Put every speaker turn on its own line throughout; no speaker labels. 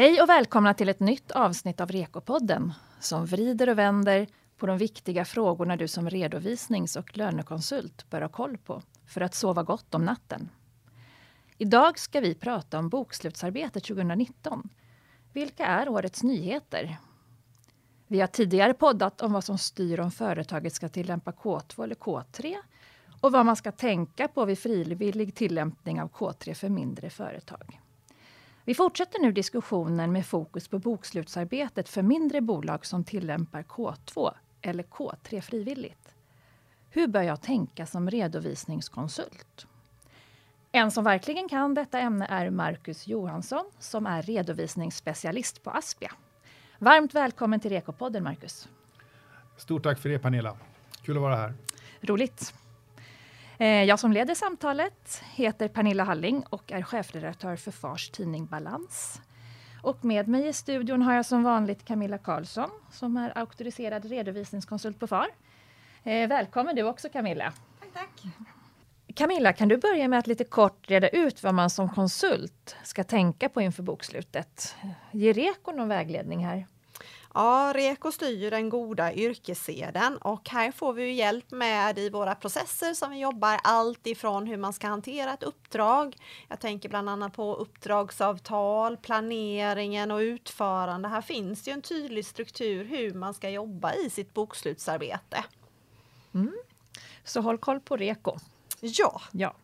Hej och välkomna till ett nytt avsnitt av Rekopodden som vrider och vänder på de viktiga frågorna du som redovisnings och lönekonsult bör ha koll på för att sova gott om natten. Idag ska vi prata om bokslutsarbetet 2019. Vilka är årets nyheter? Vi har tidigare poddat om vad som styr om företaget ska tillämpa K2 eller K3 och vad man ska tänka på vid frivillig tillämpning av K3 för mindre företag. Vi fortsätter nu diskussionen med fokus på bokslutsarbetet för mindre bolag som tillämpar K2 eller K3 frivilligt. Hur bör jag tänka som redovisningskonsult? En som verkligen kan detta ämne är Marcus Johansson som är redovisningsspecialist på Aspia. Varmt välkommen till Rekopodden Marcus.
Stort tack för det Pernilla. Kul att vara här.
Roligt. Eh, jag som leder samtalet heter Pernilla Halling och är chefredaktör för Fars tidning Balans. Och med mig i studion har jag som vanligt Camilla Karlsson som är auktoriserad redovisningskonsult på FAR. Eh, välkommen du också Camilla.
Tack, tack.
Camilla, kan du börja med att lite kort reda ut vad man som konsult ska tänka på inför bokslutet? Ger Reko någon vägledning här?
Ja, Reko styr den goda yrkesseden och här får vi hjälp med i våra processer som vi jobbar allt ifrån hur man ska hantera ett uppdrag. Jag tänker bland annat på uppdragsavtal, planeringen och utförande. Här finns ju en tydlig struktur hur man ska jobba i sitt bokslutsarbete.
Mm. Så håll koll på Reko.
Ja.
ja.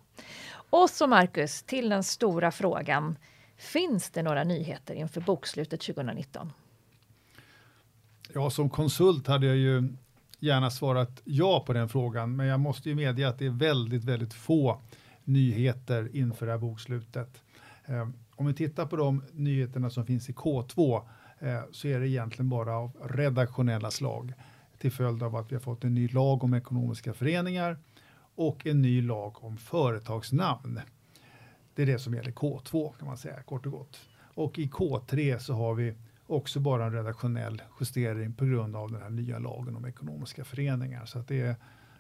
Och så Marcus, till den stora frågan. Finns det några nyheter inför bokslutet 2019?
Ja, som konsult hade jag ju gärna svarat ja på den frågan, men jag måste ju medge att det är väldigt, väldigt få nyheter inför det här bokslutet. Eh, om vi tittar på de nyheterna som finns i K2 eh, så är det egentligen bara av redaktionella slag till följd av att vi har fått en ny lag om ekonomiska föreningar och en ny lag om företagsnamn. Det är det som gäller K2 kan man säga kort och gott. Och i K3 så har vi också bara en redaktionell justering på grund av den här nya lagen om ekonomiska föreningar. Så att det är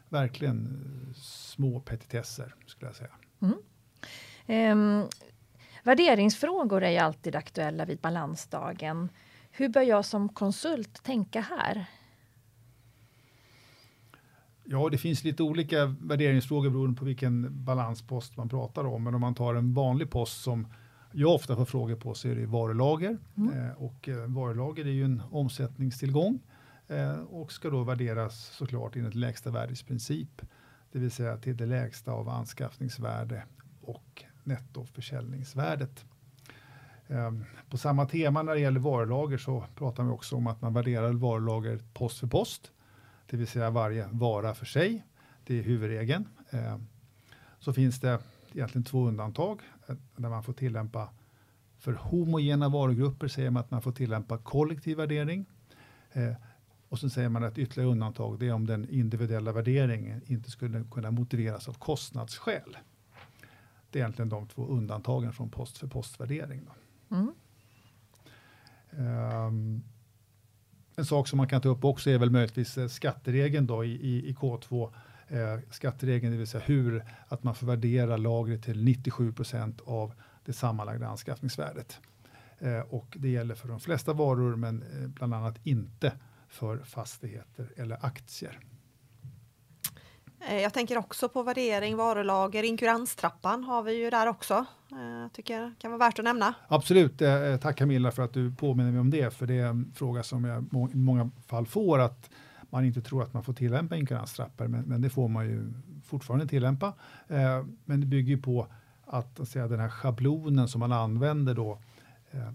verkligen eh, små petitesser skulle jag säga. Mm.
Um, värderingsfrågor är ju alltid aktuella vid balansdagen. Hur bör jag som konsult tänka här?
Ja, det finns lite olika värderingsfrågor beroende på vilken balanspost man pratar om. Men om man tar en vanlig post som jag ofta får frågor på så är det varulager. Mm. Eh, och eh, varulager är ju en omsättningstillgång eh, och ska då värderas såklart enligt lägsta värdesprincip. Det vill säga till det lägsta av anskaffningsvärde och nettoförsäljningsvärdet. På samma tema när det gäller varulager så pratar vi också om att man värderar varulager post för post. Det vill säga varje vara för sig. Det är huvudregeln. Så finns det egentligen två undantag där man får tillämpa för homogena varugrupper säger man att man får tillämpa kollektiv värdering. Eh, och så säger man att ytterligare undantag det är om den individuella värderingen inte skulle kunna motiveras av kostnadsskäl. Det är egentligen de två undantagen från post för postvärdering. Mm. Um, en sak som man kan ta upp också är väl möjligtvis eh, skatteregeln då i, i, i K2 eh, skatteregeln, det vill säga hur att man får värdera lagret till 97% av det sammanlagda anskaffningsvärdet. Eh, och det gäller för de flesta varor, men eh, bland annat inte för fastigheter eller aktier.
Eh, jag tänker också på värdering, varulager, inkuranstrappan har vi ju där också. Jag tycker kan vara värt att nämna.
Absolut, tack Camilla för att du påminner mig om det, för det är en fråga som jag i många fall får att man inte tror att man får tillämpa inkaranstrappor, men, men det får man ju fortfarande tillämpa. Eh, men det bygger på att, att säga, den här schablonen som man använder då eh,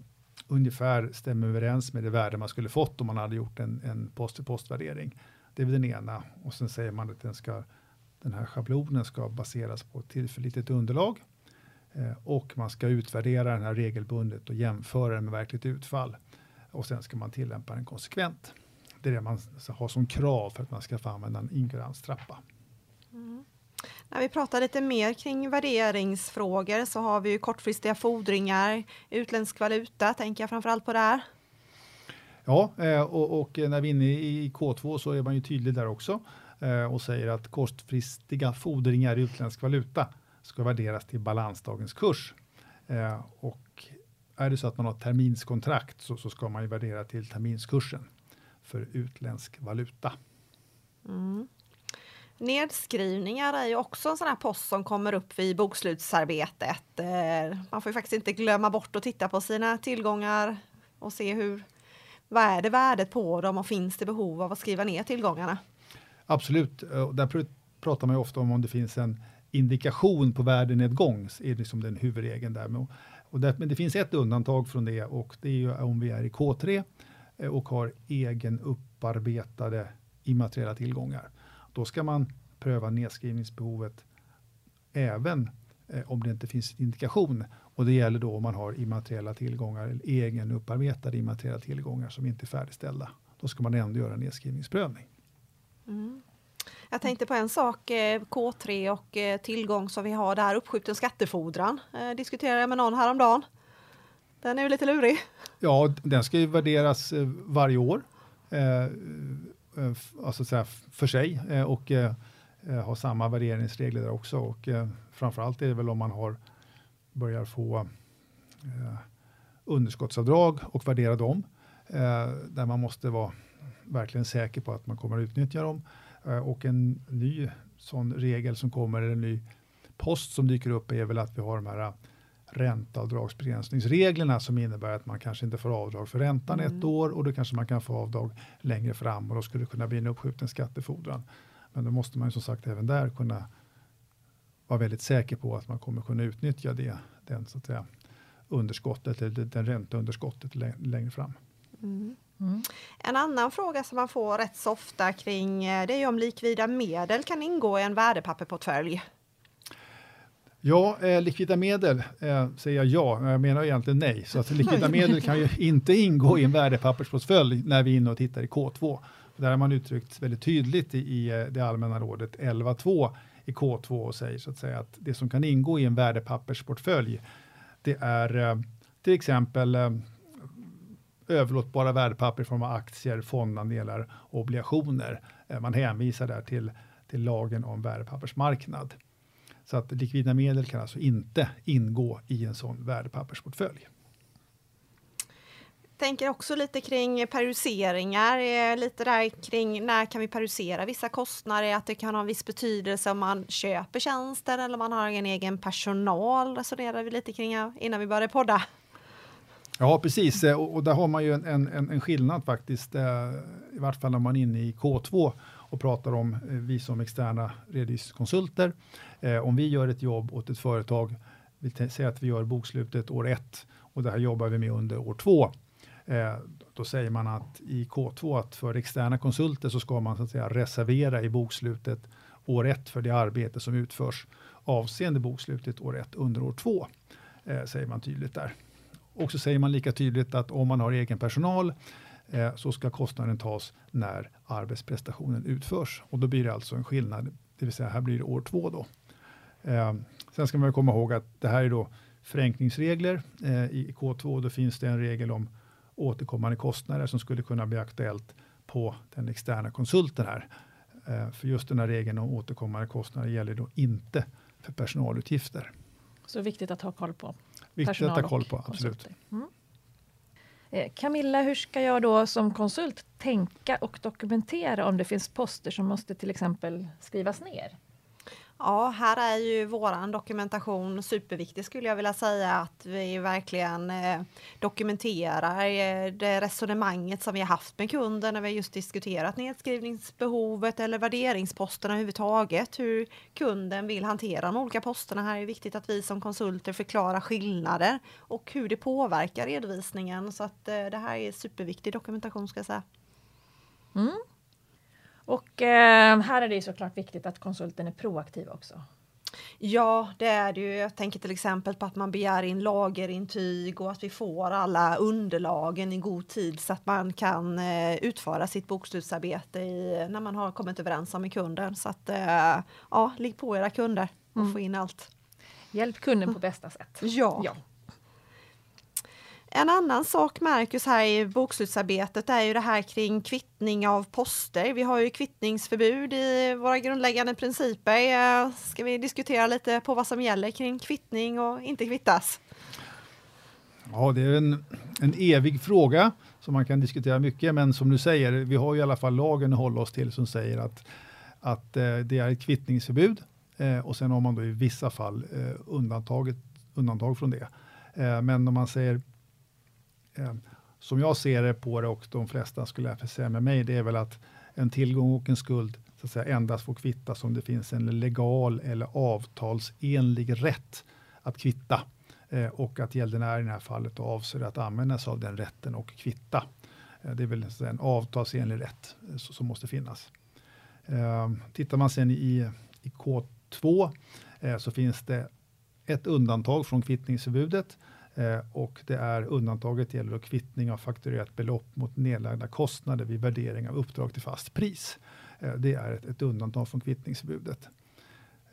ungefär stämmer överens med det värde man skulle fått om man hade gjort en, en post till postvärdering. Det är väl den ena och sen säger man att den, ska, den här schablonen ska baseras på ett tillförlitligt underlag eh, och man ska utvärdera den här regelbundet och jämföra den med verkligt utfall och sen ska man tillämpa den konsekvent. Det är det man har som krav för att man ska få använda en inkuranstrappa.
Mm. När vi pratar lite mer kring värderingsfrågor så har vi ju kortfristiga fordringar, utländsk valuta, tänker jag framförallt på där.
Ja, eh, och, och, när vi är inne i K2 så är man ju tydlig där också eh, och säger att kortfristiga fordringar i utländsk valuta ska värderas till balansdagens kurs. Eh, och är det så att man har terminskontrakt så, så ska man ju värdera till terminskursen för utländsk valuta.
Mm. Nedskrivningar är ju också en sån här post som kommer upp vid bokslutsarbetet. Eh, man får ju faktiskt inte glömma bort att titta på sina tillgångar och se hur, vad är det värdet på dem och finns det behov av att skriva ner tillgångarna?
Absolut, där pratar man ju ofta om om det finns en indikation på värdenedgång, är det liksom den huvudregeln där. Och där, men det finns ett undantag från det och det är ju om vi är i K3 eh, och har egen upparbetade immateriella tillgångar. Då ska man pröva nedskrivningsbehovet även eh, om det inte finns indikation. Och det gäller då om man har immateriella tillgångar, eller egen upparbetade immateriella tillgångar som inte är färdigställda. Då ska man ändå göra en nedskrivningsprövning.
Mm. Jag tänkte på en sak, eh, K3 och eh, tillgång som vi har där, uppskjuten skattefordran. Eh, diskuterade jag med någon häromdagen. Den är ju lite lurig.
Ja, den ska ju värderas eh, varje år. Eh, eh, alltså så för sig och ha samma värderingsregler där också. Och framförallt är det väl om man har börjar få underskottsavdrag och värdera dem. Där man måste vara verkligen säker på att man kommer att utnyttja dem. Eh, och en ny sån regel som kommer, eller en ny post som dyker upp är väl att vi har de här ränteavdragsbegränsningsreglerna som innebär att man kanske inte får avdrag för räntan mm. ett år och då kanske man kan få avdrag längre fram och då skulle det kunna bli en uppskjuten skattefordran. Men då måste man ju som sagt även där kunna vara väldigt säker på att man kommer kunna utnyttja det, den, så att säga, underskottet eller den ränteunderskottet längre fram.
Mm. Mm. En annan fråga som man får rätt så ofta kring eh, det är om likvida medel kan ingå i en värdepapperportfölj.
Ja, eh, likvida medel eh, säger jag ja, jag menar egentligen nej. Så att likvida medel kan ju inte ingå i en värdepappersportfölj när vi är inne och tittar i K2. Där har man uttryckt väldigt tydligt i, i eh, det allmänna rådet 11.2 i K2 och säger så att säga att det som kan ingå i en värdepappersportfölj det är eh, till exempel eh, överlåtbara värdepapper i form av aktier, fondandelar och obligationer. Eh, man hänvisar där till, till lagen om värdepappersmarknad. Så att likvida medel kan alltså inte ingå i en sån värdepappersportfölj.
Tänker också lite kring periodiseringar, eh, lite där kring när kan vi periodisera vissa kostnader, att det kan ha en viss betydelse om man köper tjänster eller om man har en egen personal, resonerar vi lite kring innan vi började podda.
Ja, precis. Eh, och, och där har man ju en, en, en skillnad faktiskt, eh, i vart fall när man är inne i K2 och pratar om eh, vi som externa redovisningskonsulter. Eh, om vi gör ett jobb åt ett företag, vi säger att vi gör bokslutet år ett och det här jobbar vi med under år två. Eh, då säger man att i K2 att för externa konsulter så ska man så att säga reservera i bokslutet år ett för det arbete som utförs avseende bokslutet år ett under år två, eh, säger man tydligt där. Och så säger man lika tydligt att om man har egen personal eh, så ska kostnaden tas när arbetsprestationen utförs. Och då blir det alltså en skillnad, det vill säga här blir det år två då. Eh, sen ska man komma ihåg att det här är då förenklingsregler. Eh, I K2 då finns det en regel om återkommande kostnader som skulle kunna bli aktuellt på den externa konsulten här. Eh, för just den här regeln om återkommande kostnader gäller då inte för personalutgifter.
Så viktigt att ha koll på.
Viktigt att ha koll på, absolut. Mm.
Eh, Camilla, hur ska jag då som konsult tänka och dokumentera om det finns poster som måste till exempel skrivas ner?
Ja, här är ju våran dokumentation superviktig skulle jag vilja säga att vi verkligen eh, dokumenterar eh, det resonemanget som vi har haft med kunden när vi just diskuterat nedskrivningsbehovet eller värderingsposterna överhuvudtaget. Hur kunden vill hantera de olika posterna. Här är det viktigt att vi som konsulter förklarar skillnader och hur det påverkar redovisningen. Så att eh, det här är superviktig dokumentation ska jag säga.
Mm. Och eh, här är det såklart viktigt att konsulten är proaktiv också.
Ja, det är det ju. Jag tänker till exempel på att man begär in lagerintyg och att vi får alla underlagen i god tid så att man kan eh, utföra sitt bokslutsarbete i, när man har kommit överens med kunden. Så att eh, ja, ligg på era kunder och mm. få in allt.
Hjälp kunden på bästa sätt.
Ja. ja. En annan sak Marcus här i bokslutsarbetet är ju det här kring kvittning av poster. Vi har ju kvittningsförbud i våra grundläggande principer. Eh, ska vi diskutera lite på vad som gäller kring kvittning och inte kvittas?
Ja, det är en, en evig fråga som man kan diskutera mycket, men som du säger, vi har ju i alla fall lagen att hålla oss till som säger att, att eh, det är ett kvittningsförbud eh, och sen har man då i vissa fall eh, undantaget, undantag från det. Eh, men om man säger, eh, som jag ser det på det och de flesta skulle säga med mig, det är väl att en tillgång och en skuld så att säga, endast får kvittas om det finns en legal eller avtalsenlig rätt att kvitta eh, och att gäldenären i det här fallet avser att använda sig av den rätten och kvitta. Eh, det är väl en avtalsenlig rätt eh, som måste finnas. Ehm, tittar man sen i, i K2 eh, så finns det ett undantag från kvittningsförbudet Eh, och det är undantaget gäller kvittning av fakturerat belopp mot nedlagda kostnader vid värdering av uppdrag till fast pris. Eh, det är ett, ett undantag från kvittningsförbudet.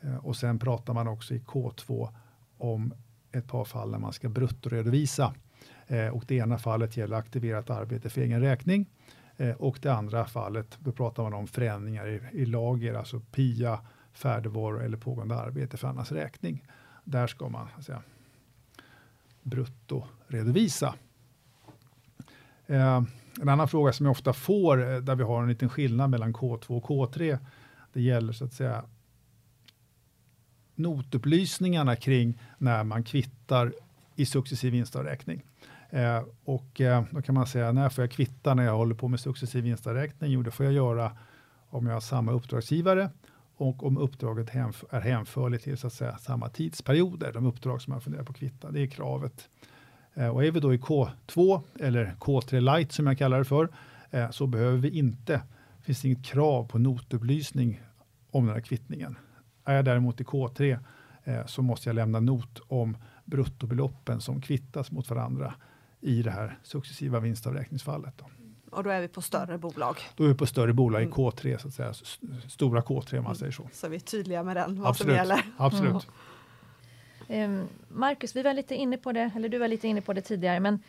Eh, och sen pratar man också i K2 om ett par fall när man ska bruttoredovisa. Och det ena fallet gäller aktiverat arbete för egen räkning. Och det andra fallet, då pratar man om förändringar i, i lager, alltså PIA, färdigvaror eller pågående arbete för annans räkning. Där ska man säga, bruttoredovisa. Eh, en annan fråga som jag ofta får, eh, där vi har en liten skillnad mellan K2 och K3, det gäller så att säga notupplysningarna kring när man kvittar i successiv vinstavräkning. Eh, och eh, då kan man säga, när får jag kvitta när jag håller på med successiv vinstavräkning? Jo, det får jag göra om jag har samma uppdragsgivare och om uppdraget är hänförligt till så att säga, samma tidsperioder, de uppdrag som man funderar på att kvitta. Det är kravet. Eh, och är vi då i K2 eller K3 light som jag kallar det för, eh, så behöver vi inte, finns det inget krav på notupplysning om den här kvittningen. Är jag däremot i K3 eh, så måste jag lämna not om bruttobeloppen som kvittas mot varandra i det här successiva vinstavräkningsfallet. Då.
Och då är vi på större bolag?
Då är vi på större bolag i mm. K3, så att säga. stora K3 om man säger så.
Så vi är tydliga med den, vad
Absolut.
som gäller.
Absolut.
Mm. Marcus, vi var lite inne på det, eller du var lite inne på det tidigare, men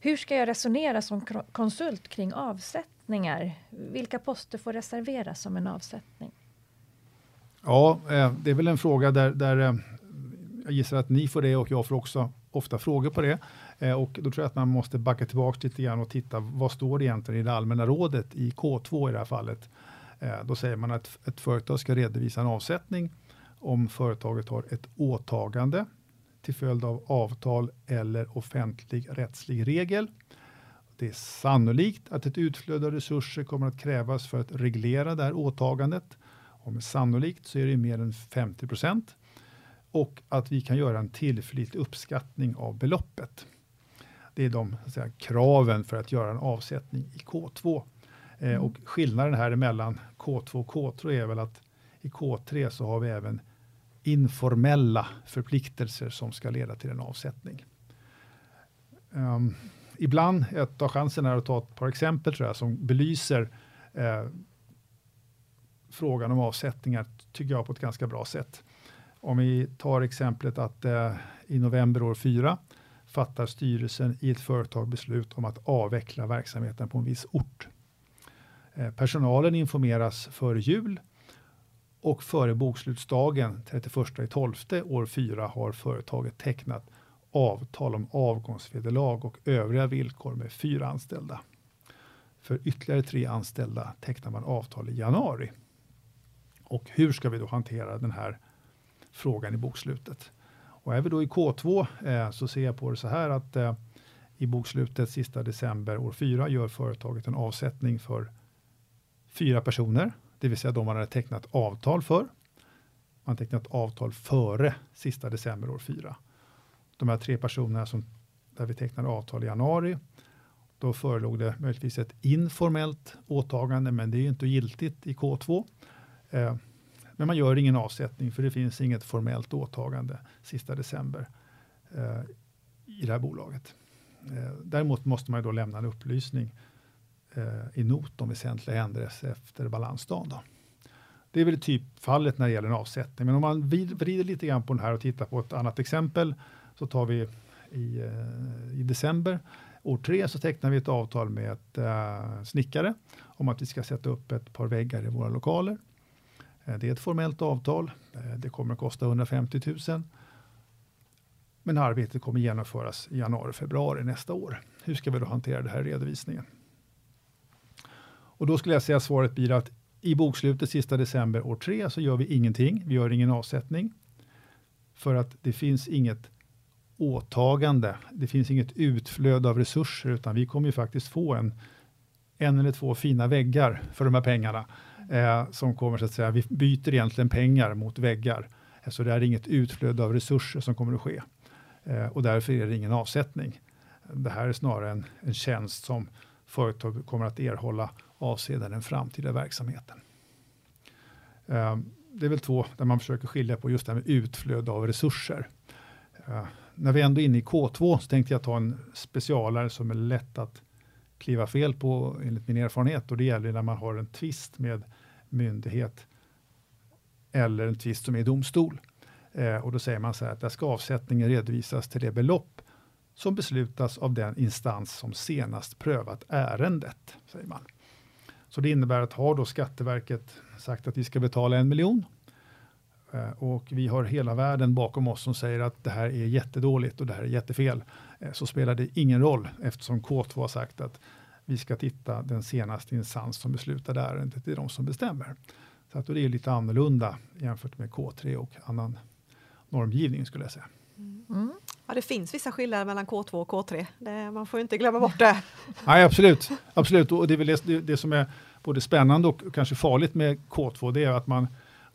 hur ska jag resonera som konsult kring avsättningar? Vilka poster får reserveras som en avsättning?
Ja, eh, det är väl en fråga där, där eh, jag gissar att ni får det och jag får också ofta frågor på det. Eh, och då tror jag att man måste backa tillbaka lite grann och titta vad står det egentligen i det allmänna rådet i K2 i det här fallet. Eh, då säger man att ett företag ska redovisa en avsättning om företaget har ett åtagande till följd av avtal eller offentlig rättslig regel. Det är sannolikt att ett utflöde av resurser kommer att krävas för att reglera det här åtagandet och med sannolikt så är det mer än 50 procent. Och att vi kan göra en tillförlitlig uppskattning av beloppet. Det är de säga, kraven för att göra en avsättning i K2. Eh, mm. och skillnaden här mellan K2 och K3 är väl att i K3 så har vi även informella förpliktelser som ska leda till en avsättning. Um, ibland, jag tar chansen här att ta ett par exempel tror jag, som belyser eh, frågan om avsättningar tycker jag på ett ganska bra sätt. Om vi tar exemplet att eh, i november år 4 fattar styrelsen i ett företag beslut om att avveckla verksamheten på en viss ort. Eh, personalen informeras före jul och före bokslutsdagen 31 12 år 4 har företaget tecknat avtal om avgångsvederlag och övriga villkor med fyra anställda. För ytterligare tre anställda tecknar man avtal i januari. Och hur ska vi då hantera den här frågan i bokslutet? Och är vi då i K2 eh, så ser jag på det så här att eh, i bokslutet sista december år 4 gör företaget en avsättning för fyra personer, det vill säga de man hade tecknat avtal för. Man tecknat avtal före sista december år 4. De här tre personerna som där vi tecknade avtal i januari, då förelåg det möjligtvis ett informellt åtagande, men det är inte giltigt i K2. Eh, men man gör ingen avsättning för det finns inget formellt åtagande sista december eh, i det här bolaget. Eh, däremot måste man då lämna en upplysning eh, i not om väsentliga händelser efter balansdagen. Då. Det är väl typfallet när det gäller en avsättning. Men om man vrider lite grann på den här och tittar på ett annat exempel så tar vi i, eh, i december år tre så tecknar vi ett avtal med ett äh, snickare om att vi ska sätta upp ett par väggar i våra lokaler. Eh, det är ett formellt avtal. Eh, det kommer att kosta 150 000. Men arbetet kommer genomföras i januari, februari nästa år. Hur ska vi då hantera det här redovisningen? Och då skulle jag säga att svaret blir att i bokslutet sista december år tre så gör vi ingenting. Vi gör ingen avsättning för att det finns inget åtagande. Det finns inget utflöde av resurser utan vi kommer ju faktiskt få en, en eller två fina väggar för de här pengarna eh, som kommer så att säga. Vi byter egentligen pengar mot väggar, eh, så det är inget utflöde av resurser som kommer att ske eh, och därför är det ingen avsättning. Det här är snarare en, en tjänst som företag kommer att erhålla avseende den framtida verksamheten. Eh, det är väl två där man försöker skilja på just det här med utflöde av resurser. Eh, när vi ändå är inne i K2 så tänkte jag ta en specialare som är lätt att kliva fel på enligt min erfarenhet och det gäller när man har en tvist med myndighet eller en tvist som är i domstol. Eh, och då säger man så här att där ska avsättningen redovisas till det belopp som beslutas av den instans som senast prövat ärendet, säger man. Så det innebär att har då Skatteverket sagt att vi ska betala en miljon och vi har hela världen bakom oss som säger att det här är jättedåligt och det här är jättefel, eh, så spelar det ingen roll eftersom K2 har sagt att vi ska titta den senaste instans som beslutade ärendet, det är de som bestämmer. Så att det är lite annorlunda jämfört med K3 och annan normgivning skulle jag säga.
Mm. Ja, det finns vissa skillnader mellan K2 och K3. Det, man får inte glömma bort det.
Nej, absolut. absolut. Och det är väl det, det, som är både spännande och kanske farligt med K2, det är att man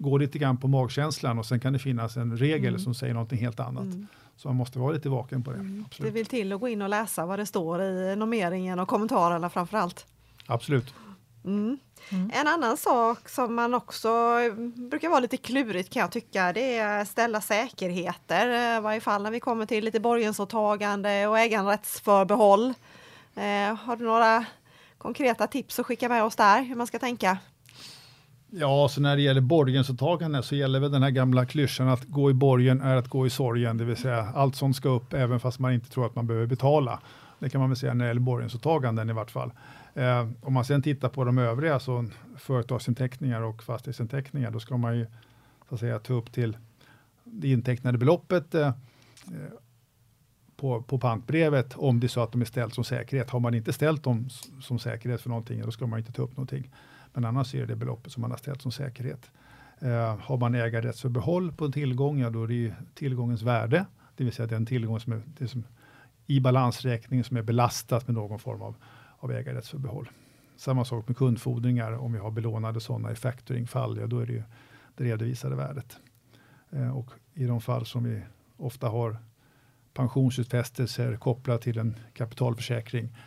går lite grann på magkänslan och sen kan det finnas en regel mm. som säger någonting helt annat. Mm. Så man måste vara lite vaken på det. Mm.
Det vill till att gå in och läsa vad det står i normeringen och kommentarerna framför allt.
Absolut.
Mm. Mm. En annan sak som man också brukar vara lite klurigt kan jag tycka, det är ställa säkerheter, i varje fall när vi kommer till lite borgensåtagande och äganderättsförbehåll. Eh, har du några konkreta tips att skicka med oss där, hur man ska tänka?
Ja, så när det gäller borgensåtagande så gäller väl den här gamla klyschan att gå i borgen är att gå i sorgen, det vill säga allt sånt ska upp även fast man inte tror att man behöver betala. Det kan man väl säga när det gäller borgensåtaganden i vart fall. Eh, om man sedan tittar på de övriga, så företagsinteckningar och fastighetsinteckningar, då ska man ju så att säga, ta upp till det intecknade beloppet eh, på, på pantbrevet om det är så att de är ställt som säkerhet. Har man inte ställt dem som säkerhet för någonting, då ska man inte ta upp någonting. Men annars är det beloppet som man har ställt som säkerhet. Eh, har man ägarrättsförbehåll på en tillgång, ja då är det tillgångens värde, det vill säga den tillgång som är det som, i balansräkningen som är belastat med någon form av av ägarrättsförbehåll. Samma sak med kundfordringar, om vi har belånade sådana i factoringfall, ja, då är det ju det redovisade värdet. Eh, och i de fall som vi ofta har pensionsutfästelser kopplat till en kapitalförsäkring,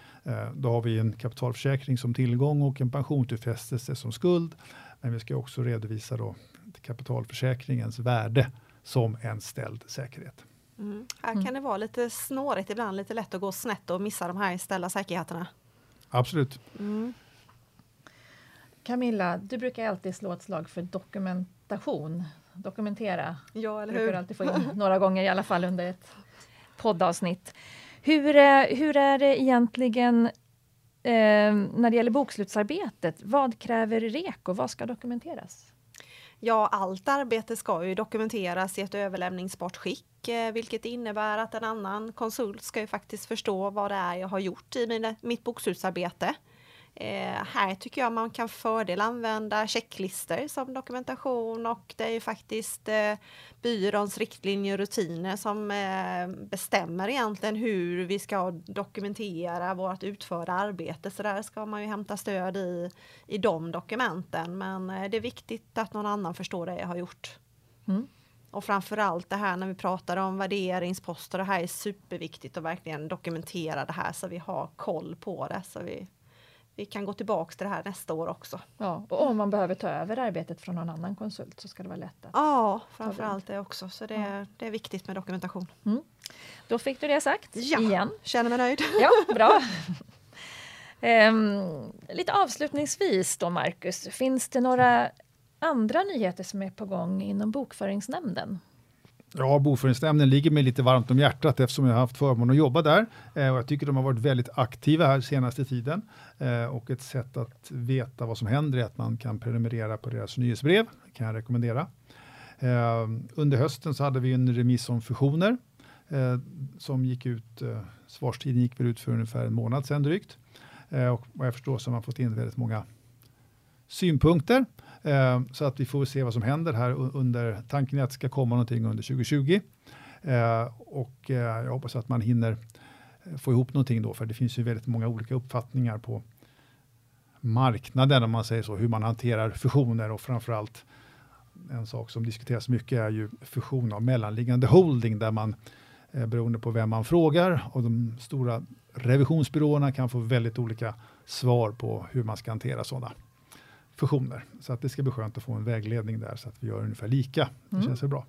då har vi en kapitalförsäkring som tillgång och en pensionsutfästelse som skuld. Men vi ska också redovisa då kapitalförsäkringens värde som en ställd säkerhet.
Mm. Här kan det vara lite snårigt ibland, lite lätt att gå snett och missa de här ställda säkerheterna.
Absolut.
Mm. Camilla, du brukar alltid slå ett slag för dokumentation. Dokumentera.
Ja, eller hur?
brukar alltid få in några gånger i alla fall under ett poddavsnitt. Hur, är, hur är det egentligen eh, när det gäller bokslutsarbetet? Vad kräver REKO? Vad ska dokumenteras?
Ja, allt arbete ska ju dokumenteras i ett överlämningsbart skick, eh, vilket innebär att en annan konsult ska ju faktiskt förstå vad det är jag har gjort i mina, mitt bokslutsarbete. Eh, här tycker jag man kan fördel använda checklister som dokumentation och det är ju faktiskt eh, byråns riktlinjer och rutiner som eh, bestämmer egentligen hur vi ska dokumentera vårt utförda arbete. Så där ska man ju hämta stöd i, i de dokumenten. Men eh, det är viktigt att någon annan förstår det jag har gjort. Mm. Och framförallt det här när vi pratar om värderingsposter, det här är superviktigt att verkligen dokumentera det här så vi har koll på det. Så vi vi kan gå tillbaks till det här nästa år också.
Ja, och om man behöver ta över arbetet från någon annan konsult så ska det vara lätt att
Ja, framförallt det också. Så det, är, det är viktigt med dokumentation. Mm.
Då fick du det sagt ja, igen.
känner mig nöjd.
Ja, bra. um, lite avslutningsvis då Marcus, finns det några andra nyheter som är på gång inom Bokföringsnämnden?
Ja, Bokföringsnämnden ligger mig lite varmt om hjärtat eftersom jag har haft förmånen att jobba där. Eh, och jag tycker de har varit väldigt aktiva här senaste tiden. Eh, och ett sätt att veta vad som händer är att man kan prenumerera på deras nyhetsbrev, Det kan jag rekommendera. Eh, under hösten så hade vi en remiss om fusioner eh, som gick ut, eh, svarstiden gick väl ut för ungefär en månad sedan drygt. Eh, och vad jag förstår så har man fått in väldigt många synpunkter. Eh, så att vi får se vad som händer här under, tanken är att det ska komma någonting under 2020. Eh, och eh, jag hoppas att man hinner eh, få ihop någonting då, för det finns ju väldigt många olika uppfattningar på marknaden, om man säger så, hur man hanterar fusioner och framförallt en sak som diskuteras mycket är ju fusion av mellanliggande holding, där man eh, beroende på vem man frågar och de stora revisionsbyråerna kan få väldigt olika svar på hur man ska hantera sådana fusioner. Så att det ska bli skönt att få en vägledning där så att vi gör ungefär lika. Det mm. känns väl bra.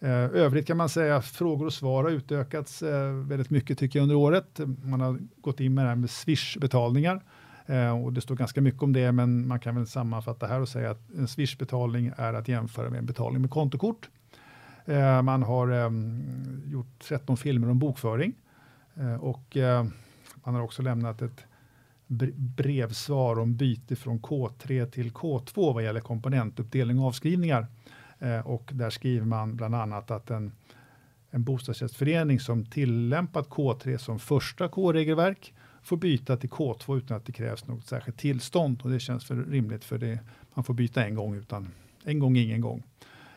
Eh, övrigt kan man säga att frågor och svar har utökats eh, väldigt mycket tycker jag under året. Man har gått in med det här med Swish-betalningar eh, och det står ganska mycket om det, men man kan väl sammanfatta här och säga att en Swish-betalning är att jämföra med en betalning med kontokort. Man har gjort 13 filmer om bokföring och man har också lämnat ett brevsvar om byte från K3 till K2 vad gäller komponentuppdelning och avskrivningar. Eh, och där skriver man bland annat att en, en bostadsrättsförening som tillämpat K3 som första K-regelverk får byta till K2 utan att det krävs något särskilt tillstånd. Och det känns för rimligt för det, man får byta en gång utan en gång ingen gång.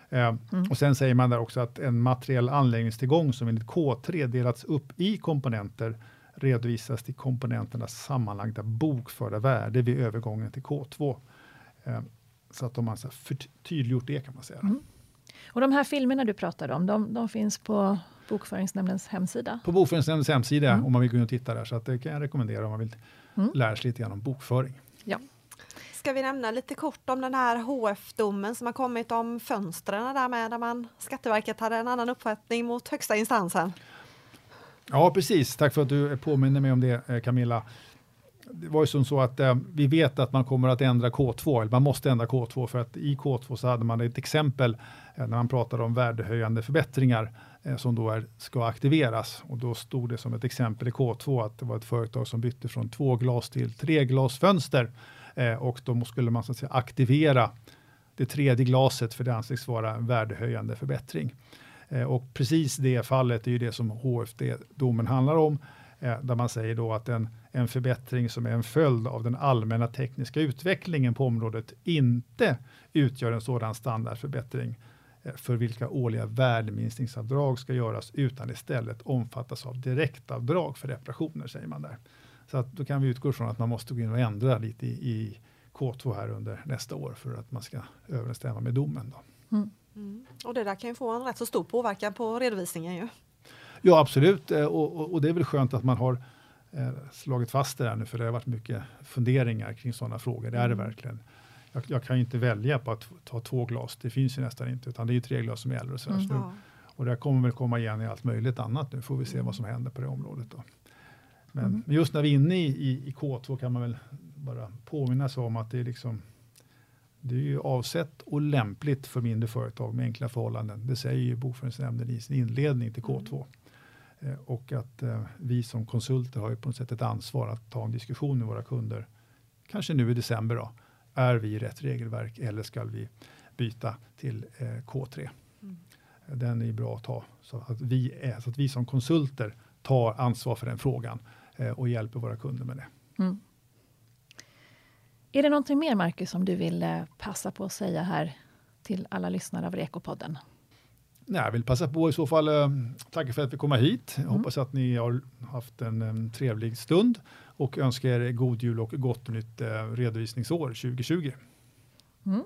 Eh, mm. Och sen säger man där också att en materiell anläggningstillgång som enligt K3 delats upp i komponenter redovisas till komponenternas sammanlagda bokförda värde vid övergången till K2. Eh, så att de har förtydliggjort det kan man säga. Mm.
Och de här filmerna du pratade om, de, de finns på Bokföringsnämndens hemsida?
På Bokföringsnämndens hemsida mm. om man vill gå in och titta där. Så att det kan jag rekommendera om man vill mm. lära sig lite grann om bokföring.
Ja.
Ska vi nämna lite kort om den här HF-domen som har kommit om fönstren där med, där man Skatteverket hade en annan uppfattning mot högsta instansen?
Ja, precis. Tack för att du påminner mig om det, eh, Camilla det var ju som så att eh, vi vet att man kommer att ändra K2, eller man måste ändra K2 för att i K2 så hade man ett exempel eh, när man pratade om värdehöjande förbättringar eh, som då är, ska aktiveras och då stod det som ett exempel i K2 att det var ett företag som bytte från två glas till tre glasfönster eh, och då skulle man så att säga aktivera det tredje glaset för det anses vara en värdehöjande förbättring. Eh, och precis det fallet är ju det som HFD-domen handlar om eh, där man säger då att en en förbättring som är en följd av den allmänna tekniska utvecklingen på området inte utgör en sådan standardförbättring eh, för vilka årliga värdeminskningsavdrag ska göras utan istället omfattas av direktavdrag för reparationer, säger man där. Så att då kan vi utgå från att man måste gå in och ändra lite i, i K2 här under nästa år för att man ska överensstämma med domen. Då.
Mm. Mm. Och det där kan ju få en rätt så stor påverkan på redovisningen ju.
Ja absolut eh, och, och, det är väl skönt att man har eh, slagit fast det här nu, för det har varit mycket funderingar kring sådana frågor. Det är det mm. verkligen. Jag, jag, kan ju inte välja på att ta två glas, det finns ju nästan inte, utan det är ju tre glas som gäller. Och, så mm. så, och det kommer väl komma igen i allt möjligt annat nu, får vi se mm. vad som händer på det området. Då. Men mm. just när vi är inne i, i, i, K2 kan man väl bara påminna sig om att det är liksom det är ju avsett och lämpligt för mindre företag med enkla förhållanden. Det säger ju Bokföringsnämnden i sin inledning till K2. Mm. Eh, och att eh, vi som konsulter har ju på något sätt ett ansvar att ta en diskussion med våra kunder. Kanske nu i december då. Är vi i rätt regelverk eller ska vi byta till eh, K3? Mm. Den är bra att ta så att vi, är, så att vi som konsulter tar ansvar för den frågan och hjälper våra kunder med det. Mm.
Är det någonting mer Marcus som du vill passa på att säga här till alla lyssnare av Rekopodden?
Nej, jag vill passa på i så fall eh, tacka för att vi kom hit. Jag mm. hoppas att ni har haft en, en, trevlig stund och önskar er god jul och gott nytt eh, redovisningsår 2020.
Mm.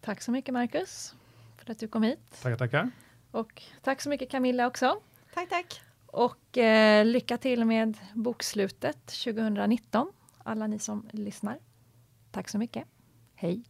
Tack så mycket Marcus för att du kom hit.
Tackar, tackar.
Och tack så mycket Camilla också.
Tack, tack.
Och eh, lycka till med bokslutet 2019, alla ni som lyssnar. Tack så mycket. Hej!